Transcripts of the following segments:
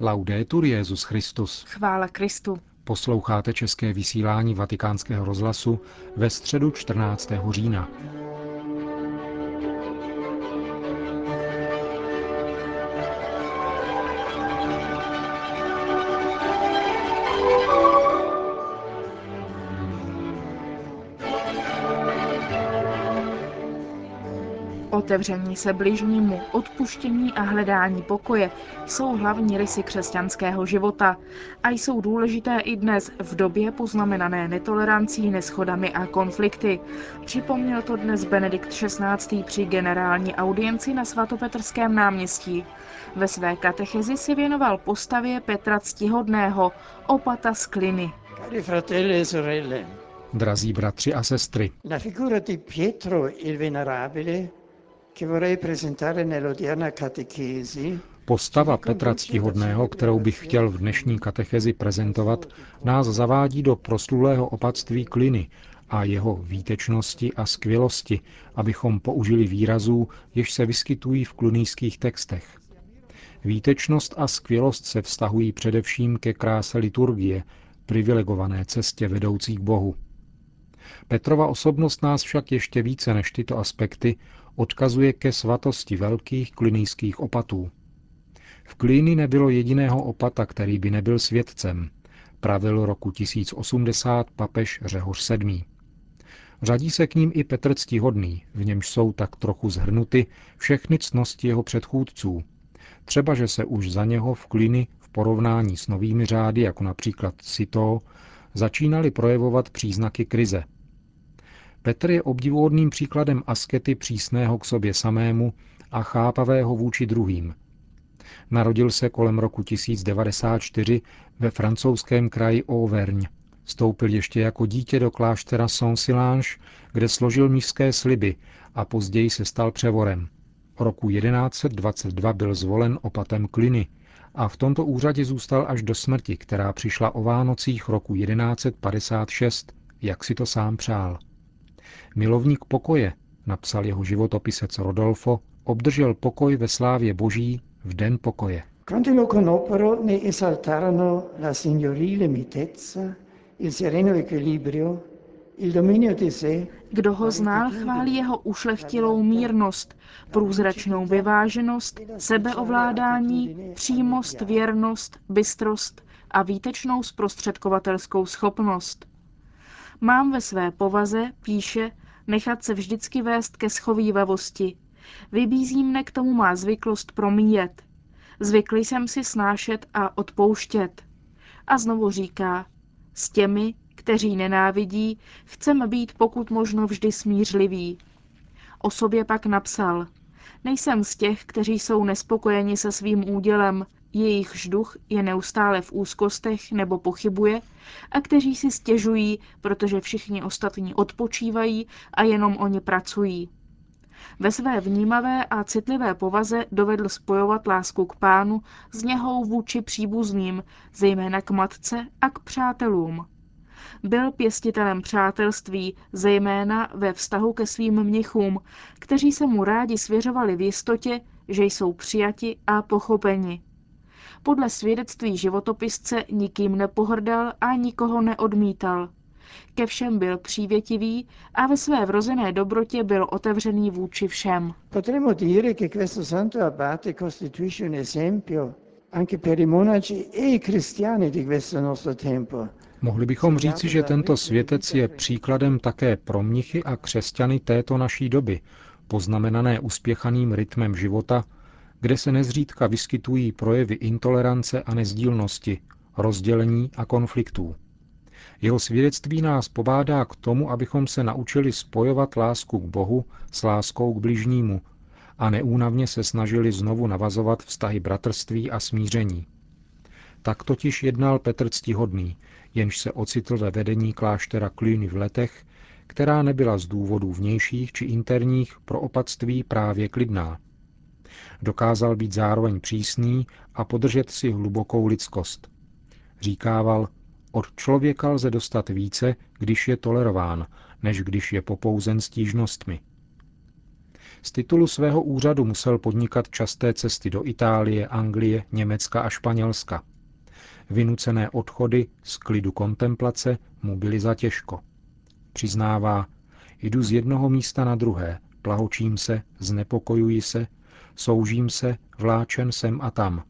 Laudetur Jezus Christus. Chvála Kristu. Posloucháte české vysílání Vatikánského rozhlasu ve středu 14. října. Otevření se bližnímu, odpuštění a hledání pokoje jsou hlavní rysy křesťanského života a jsou důležité i dnes v době poznamenané netolerancí, neschodami a konflikty. Připomněl to dnes Benedikt XVI. při generální audienci na svatopetrském náměstí. Ve své katechezi si věnoval postavě Petra Ctihodného, opata z Kliny. E Drazí bratři a sestry, La figura di Pietro il Venerabile Postava Petra Ctihodného, kterou bych chtěl v dnešní katechezi prezentovat, nás zavádí do proslulého opatství kliny a jeho výtečnosti a skvělosti, abychom použili výrazů, jež se vyskytují v klunýských textech. Výtečnost a skvělost se vztahují především ke kráse liturgie, privilegované cestě vedoucí k Bohu. Petrova osobnost nás však ještě více než tyto aspekty odkazuje ke svatosti velkých klinijských opatů. V Klíny nebylo jediného opata, který by nebyl svědcem, pravil roku 1080 papež Řehoř VII. Řadí se k ním i Petr Ctihodný, v němž jsou tak trochu zhrnuty všechny cnosti jeho předchůdců. Třeba, že se už za něho v Kliny v porovnání s novými řády, jako například Sito, začínaly projevovat příznaky krize – Petr je obdivuhodným příkladem askety přísného k sobě samému a chápavého vůči druhým. Narodil se kolem roku 1094 ve francouzském kraji Auvergne. Stoupil ještě jako dítě do kláštera Saint-Silange, kde složil mnižské sliby a později se stal převorem. Roku 1122 byl zvolen opatem Kliny a v tomto úřadě zůstal až do smrti, která přišla o Vánocích roku 1156, jak si to sám přál. Milovník pokoje, napsal jeho životopisec Rodolfo, obdržel pokoj ve slávě boží v den pokoje. kdo ho znal, chválí jeho ušlechtilou mírnost, průzračnou vyváženost, sebeovládání, přímost, věrnost, bystrost a výtečnou zprostředkovatelskou schopnost. Mám ve své povaze, píše, nechat se vždycky vést ke schovývavosti. Vybízí mne k tomu má zvyklost promíjet. Zvykli jsem si snášet a odpouštět. A znovu říká, s těmi, kteří nenávidí, chceme být pokud možno vždy smířliví. O sobě pak napsal, nejsem z těch, kteří jsou nespokojeni se svým údělem, jejich duch je neustále v úzkostech nebo pochybuje a kteří si stěžují, protože všichni ostatní odpočívají a jenom oni pracují. Ve své vnímavé a citlivé povaze dovedl spojovat lásku k pánu s něhou vůči příbuzným, zejména k matce a k přátelům. Byl pěstitelem přátelství, zejména ve vztahu ke svým mnichům, kteří se mu rádi svěřovali v jistotě, že jsou přijati a pochopeni. Podle svědectví životopisce nikým nepohrdal a nikoho neodmítal. Ke všem byl přívětivý a ve své vrozené dobrotě byl otevřený vůči všem. Potremmo dire che questo santo abate costituisce un esempio anche per i monaci e i cristiani di questo nostro tempo. Mohli bychom říci, že tento světec je příkladem také pro mnichy a křesťany této naší doby, poznamenané uspěchaným rytmem života, kde se nezřídka vyskytují projevy intolerance a nezdílnosti, rozdělení a konfliktů. Jeho svědectví nás pobádá k tomu, abychom se naučili spojovat lásku k Bohu s láskou k bližnímu a neúnavně se snažili znovu navazovat vztahy bratrství a smíření. Tak totiž jednal Petr Ctihodný, jenž se ocitl ve vedení kláštera Klíny v letech, která nebyla z důvodů vnějších či interních pro opatství právě klidná. Dokázal být zároveň přísný a podržet si hlubokou lidskost. Říkával, od člověka lze dostat více, když je tolerován, než když je popouzen stížnostmi. Z titulu svého úřadu musel podnikat časté cesty do Itálie, Anglie, Německa a Španělska. Vynucené odchody z klidu kontemplace mu byly zatěžko. Přiznává, jdu z jednoho místa na druhé, plahočím se, znepokojuji se, soužím se, vláčen sem a tam.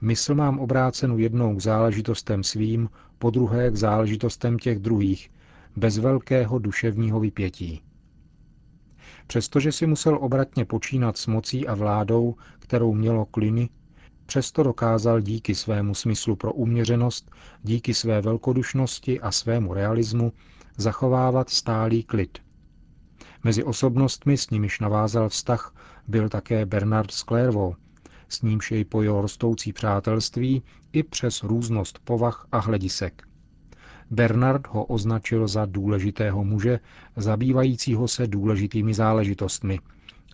Mysl mám obrácenu jednou k záležitostem svým, po druhé k záležitostem těch druhých, bez velkého duševního vypětí. Přestože si musel obratně počínat s mocí a vládou, kterou mělo kliny, přesto dokázal díky svému smyslu pro uměřenost, díky své velkodušnosti a svému realismu zachovávat stálý klid. Mezi osobnostmi, s nimiž navázal vztah, byl také Bernard Sklervo, s nímž jej pojil rostoucí přátelství i přes různost povah a hledisek. Bernard ho označil za důležitého muže, zabývajícího se důležitými záležitostmi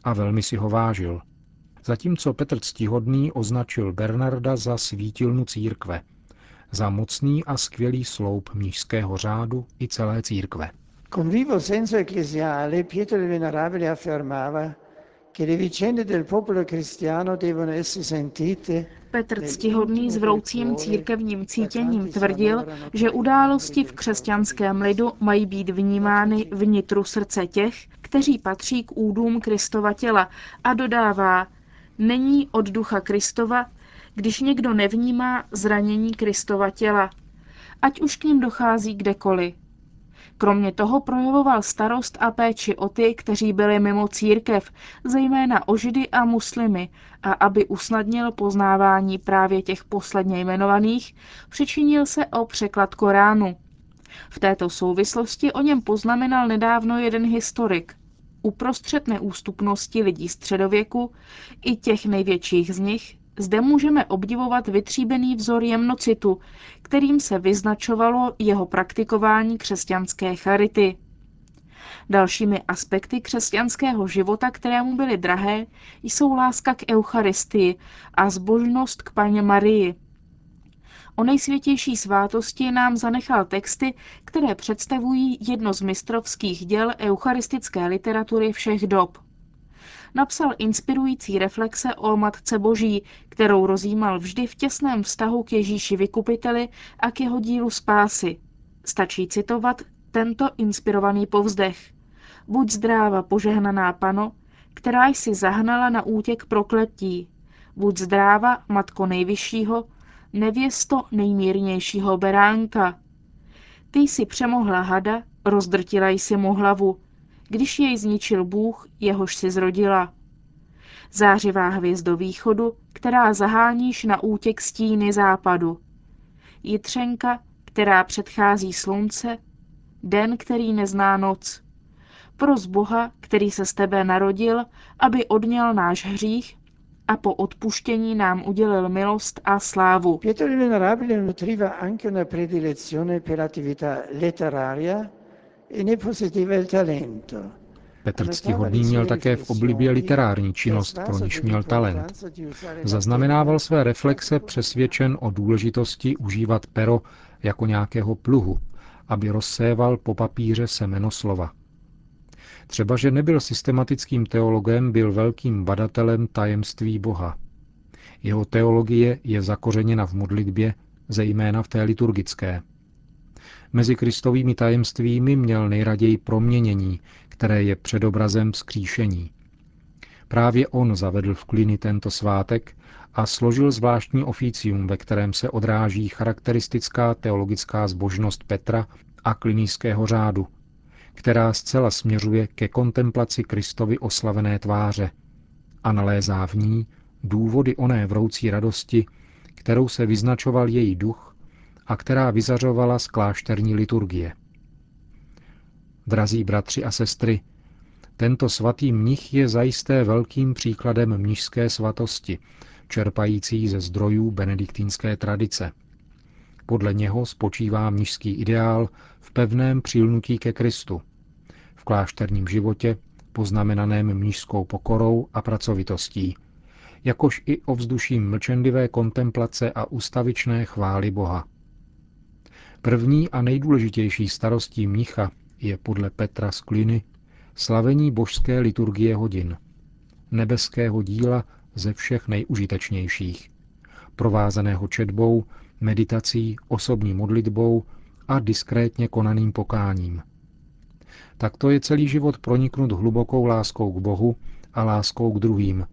a velmi si ho vážil. Zatímco Petr Ctihodný označil Bernarda za svítilnu církve, za mocný a skvělý sloup mnižského řádu i celé církve. Con vivo senso ecclesiale Pietro il Venerabile affermava che le vicende del popolo cristiano devono essere sentite Petr Ctihodný s vroucím církevním cítěním tvrdil, že události v křesťanském lidu mají být vnímány vnitru srdce těch, kteří patří k údům Kristova těla a dodává, není od ducha Kristova, když někdo nevnímá zranění Kristova těla, ať už k ním dochází kdekoliv. Kromě toho projevoval starost a péči o ty, kteří byli mimo církev, zejména o židy a muslimy, a aby usnadnil poznávání právě těch posledně jmenovaných, přičinil se o překlad Koránu. V této souvislosti o něm poznamenal nedávno jeden historik. Uprostřed neústupnosti lidí středověku, i těch největších z nich, zde můžeme obdivovat vytříbený vzor jemnocitu, kterým se vyznačovalo jeho praktikování křesťanské charity. Dalšími aspekty křesťanského života, kterému byly drahé, jsou láska k Eucharistii a zbožnost k Paně Marii. O nejsvětější svátosti nám zanechal texty, které představují jedno z mistrovských děl eucharistické literatury všech dob napsal inspirující reflexe o Matce Boží, kterou rozjímal vždy v těsném vztahu k Ježíši Vykupiteli a k jeho dílu spásy. Stačí citovat tento inspirovaný povzdech. Buď zdráva, požehnaná pano, která jsi zahnala na útěk prokletí. Buď zdráva, matko nejvyššího, nevěsto nejmírnějšího beránka. Ty jsi přemohla hada, rozdrtila jsi mu hlavu, když jej zničil Bůh, jehož si zrodila. Zářivá hvězdo východu, která zaháníš na útěk stíny západu. Jitřenka, která předchází slunce, den, který nezná noc. Pros Boha, který se z tebe narodil, aby odněl náš hřích a po odpuštění nám udělil milost a slávu. Pietro il Venerabile nutriva anche una predilezione per l'attività letteraria Petr Ctihodný měl také v oblibě literární činnost, pro niž měl talent. Zaznamenával své reflexe přesvědčen o důležitosti užívat pero jako nějakého pluhu, aby rozséval po papíře semeno slova. Třeba, že nebyl systematickým teologem, byl velkým badatelem tajemství Boha. Jeho teologie je zakořeněna v modlitbě, zejména v té liturgické – Mezi kristovými tajemstvími měl nejraději proměnění, které je předobrazem vzkříšení. Právě on zavedl v Kliny tento svátek a složil zvláštní oficium, ve kterém se odráží charakteristická teologická zbožnost Petra a klinijského řádu, která zcela směřuje ke kontemplaci Kristovy oslavené tváře a nalézá v ní důvody oné vroucí radosti, kterou se vyznačoval její duch a která vyzařovala z klášterní liturgie. Drazí bratři a sestry, tento svatý mnich je zajisté velkým příkladem mnižské svatosti, čerpající ze zdrojů benediktínské tradice. Podle něho spočívá mnižský ideál v pevném přilnutí ke Kristu, v klášterním životě, poznamenaném mnižskou pokorou a pracovitostí, jakož i ovzduším mlčenlivé kontemplace a ustavičné chvály Boha. První a nejdůležitější starostí mnicha je podle Petra z Kliny slavení božské liturgie hodin, nebeského díla ze všech nejužitečnějších, provázaného četbou, meditací, osobní modlitbou a diskrétně konaným pokáním. Takto je celý život proniknut hlubokou láskou k Bohu a láskou k druhým.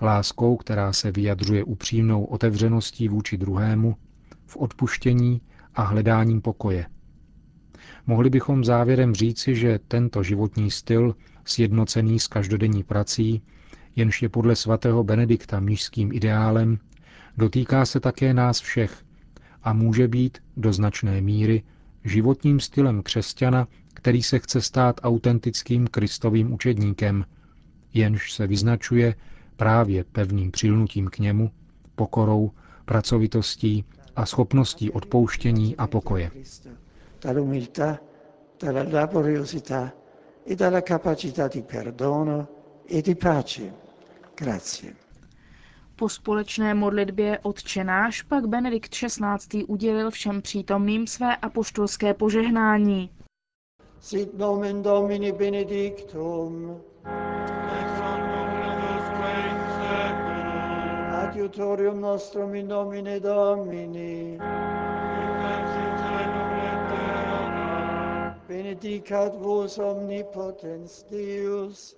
Láskou, která se vyjadřuje upřímnou otevřeností vůči druhému, v odpuštění a hledáním pokoje. Mohli bychom závěrem říci, že tento životní styl, sjednocený s každodenní prací, jenž je podle svatého Benedikta mnižským ideálem, dotýká se také nás všech a může být do značné míry životním stylem křesťana, který se chce stát autentickým kristovým učedníkem, jenž se vyznačuje právě pevným přilnutím k němu, pokorou, pracovitostí a schopností odpouštění a pokoje. e dalla capacità di perdono e di pace. Grazie. Po společné modlitbě Otčenáš pak Benedikt XVI. udělil všem přítomným své apoštolské požehnání. Sit nomen Domini benedictum. Adiutorium nostrum in nomine Domini. Benedicat vos omnipotens Deus,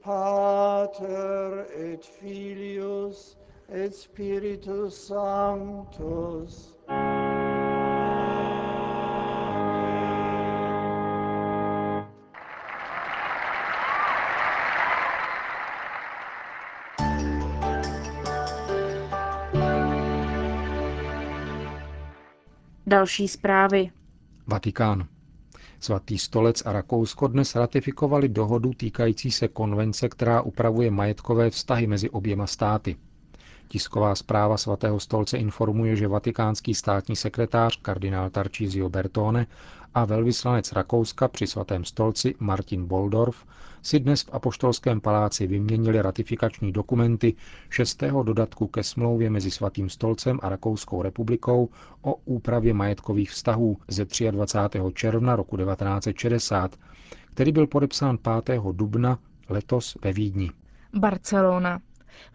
Pater et Filius et Spiritus Sanctus. Další zprávy. Vatikán. Svatý stolec a Rakousko dnes ratifikovali dohodu týkající se konvence, která upravuje majetkové vztahy mezi oběma státy. Tisková zpráva svatého stolce informuje, že vatikánský státní sekretář kardinál Tarcísio Bertone a velvyslanec Rakouska při svatém stolci Martin Boldorf si dnes v Apoštolském paláci vyměnili ratifikační dokumenty šestého dodatku ke smlouvě mezi svatým stolcem a Rakouskou republikou o úpravě majetkových vztahů ze 23. června roku 1960, který byl podepsán 5. dubna letos ve Vídni. Barcelona.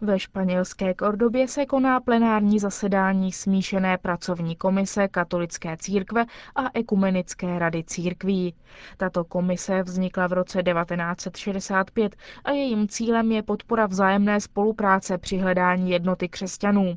Ve španělské Kordobě se koná plenární zasedání smíšené pracovní komise katolické církve a ekumenické rady církví. Tato komise vznikla v roce 1965 a jejím cílem je podpora vzájemné spolupráce při hledání jednoty křesťanů.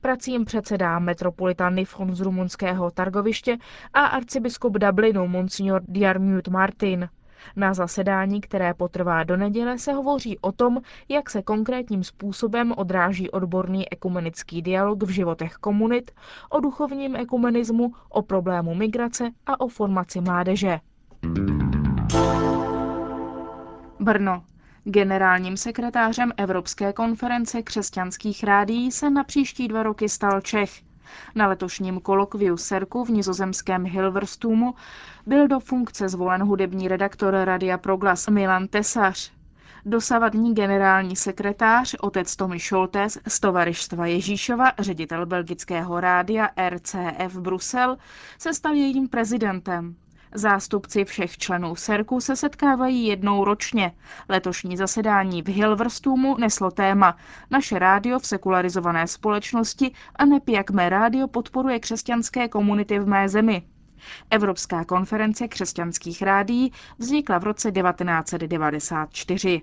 Pracím předsedá metropolita Nifon z rumunského targoviště a arcibiskup Dublinu Monsignor Diarmut Martin. Na zasedání, které potrvá do neděle, se hovoří o tom, jak se konkrétním způsobem odráží odborný ekumenický dialog v životech komunit, o duchovním ekumenismu, o problému migrace a o formaci mládeže. Brno. Generálním sekretářem Evropské konference křesťanských rádií se na příští dva roky stal Čech. Na letošním kolokviu Serku v nizozemském Hilverstumu byl do funkce zvolen hudební redaktor Radia Proglas Milan Tesař. Dosavadní generální sekretář, otec Tomi Šoltes z Tovarištva Ježíšova, ředitel belgického rádia RCF Brusel, se stal jejím prezidentem. Zástupci všech členů Serku se setkávají jednou ročně. Letošní zasedání v Hilverstumu neslo téma Naše rádio v sekularizované společnosti a nep jak mé rádio podporuje křesťanské komunity v mé zemi. Evropská konference křesťanských rádií vznikla v roce 1994.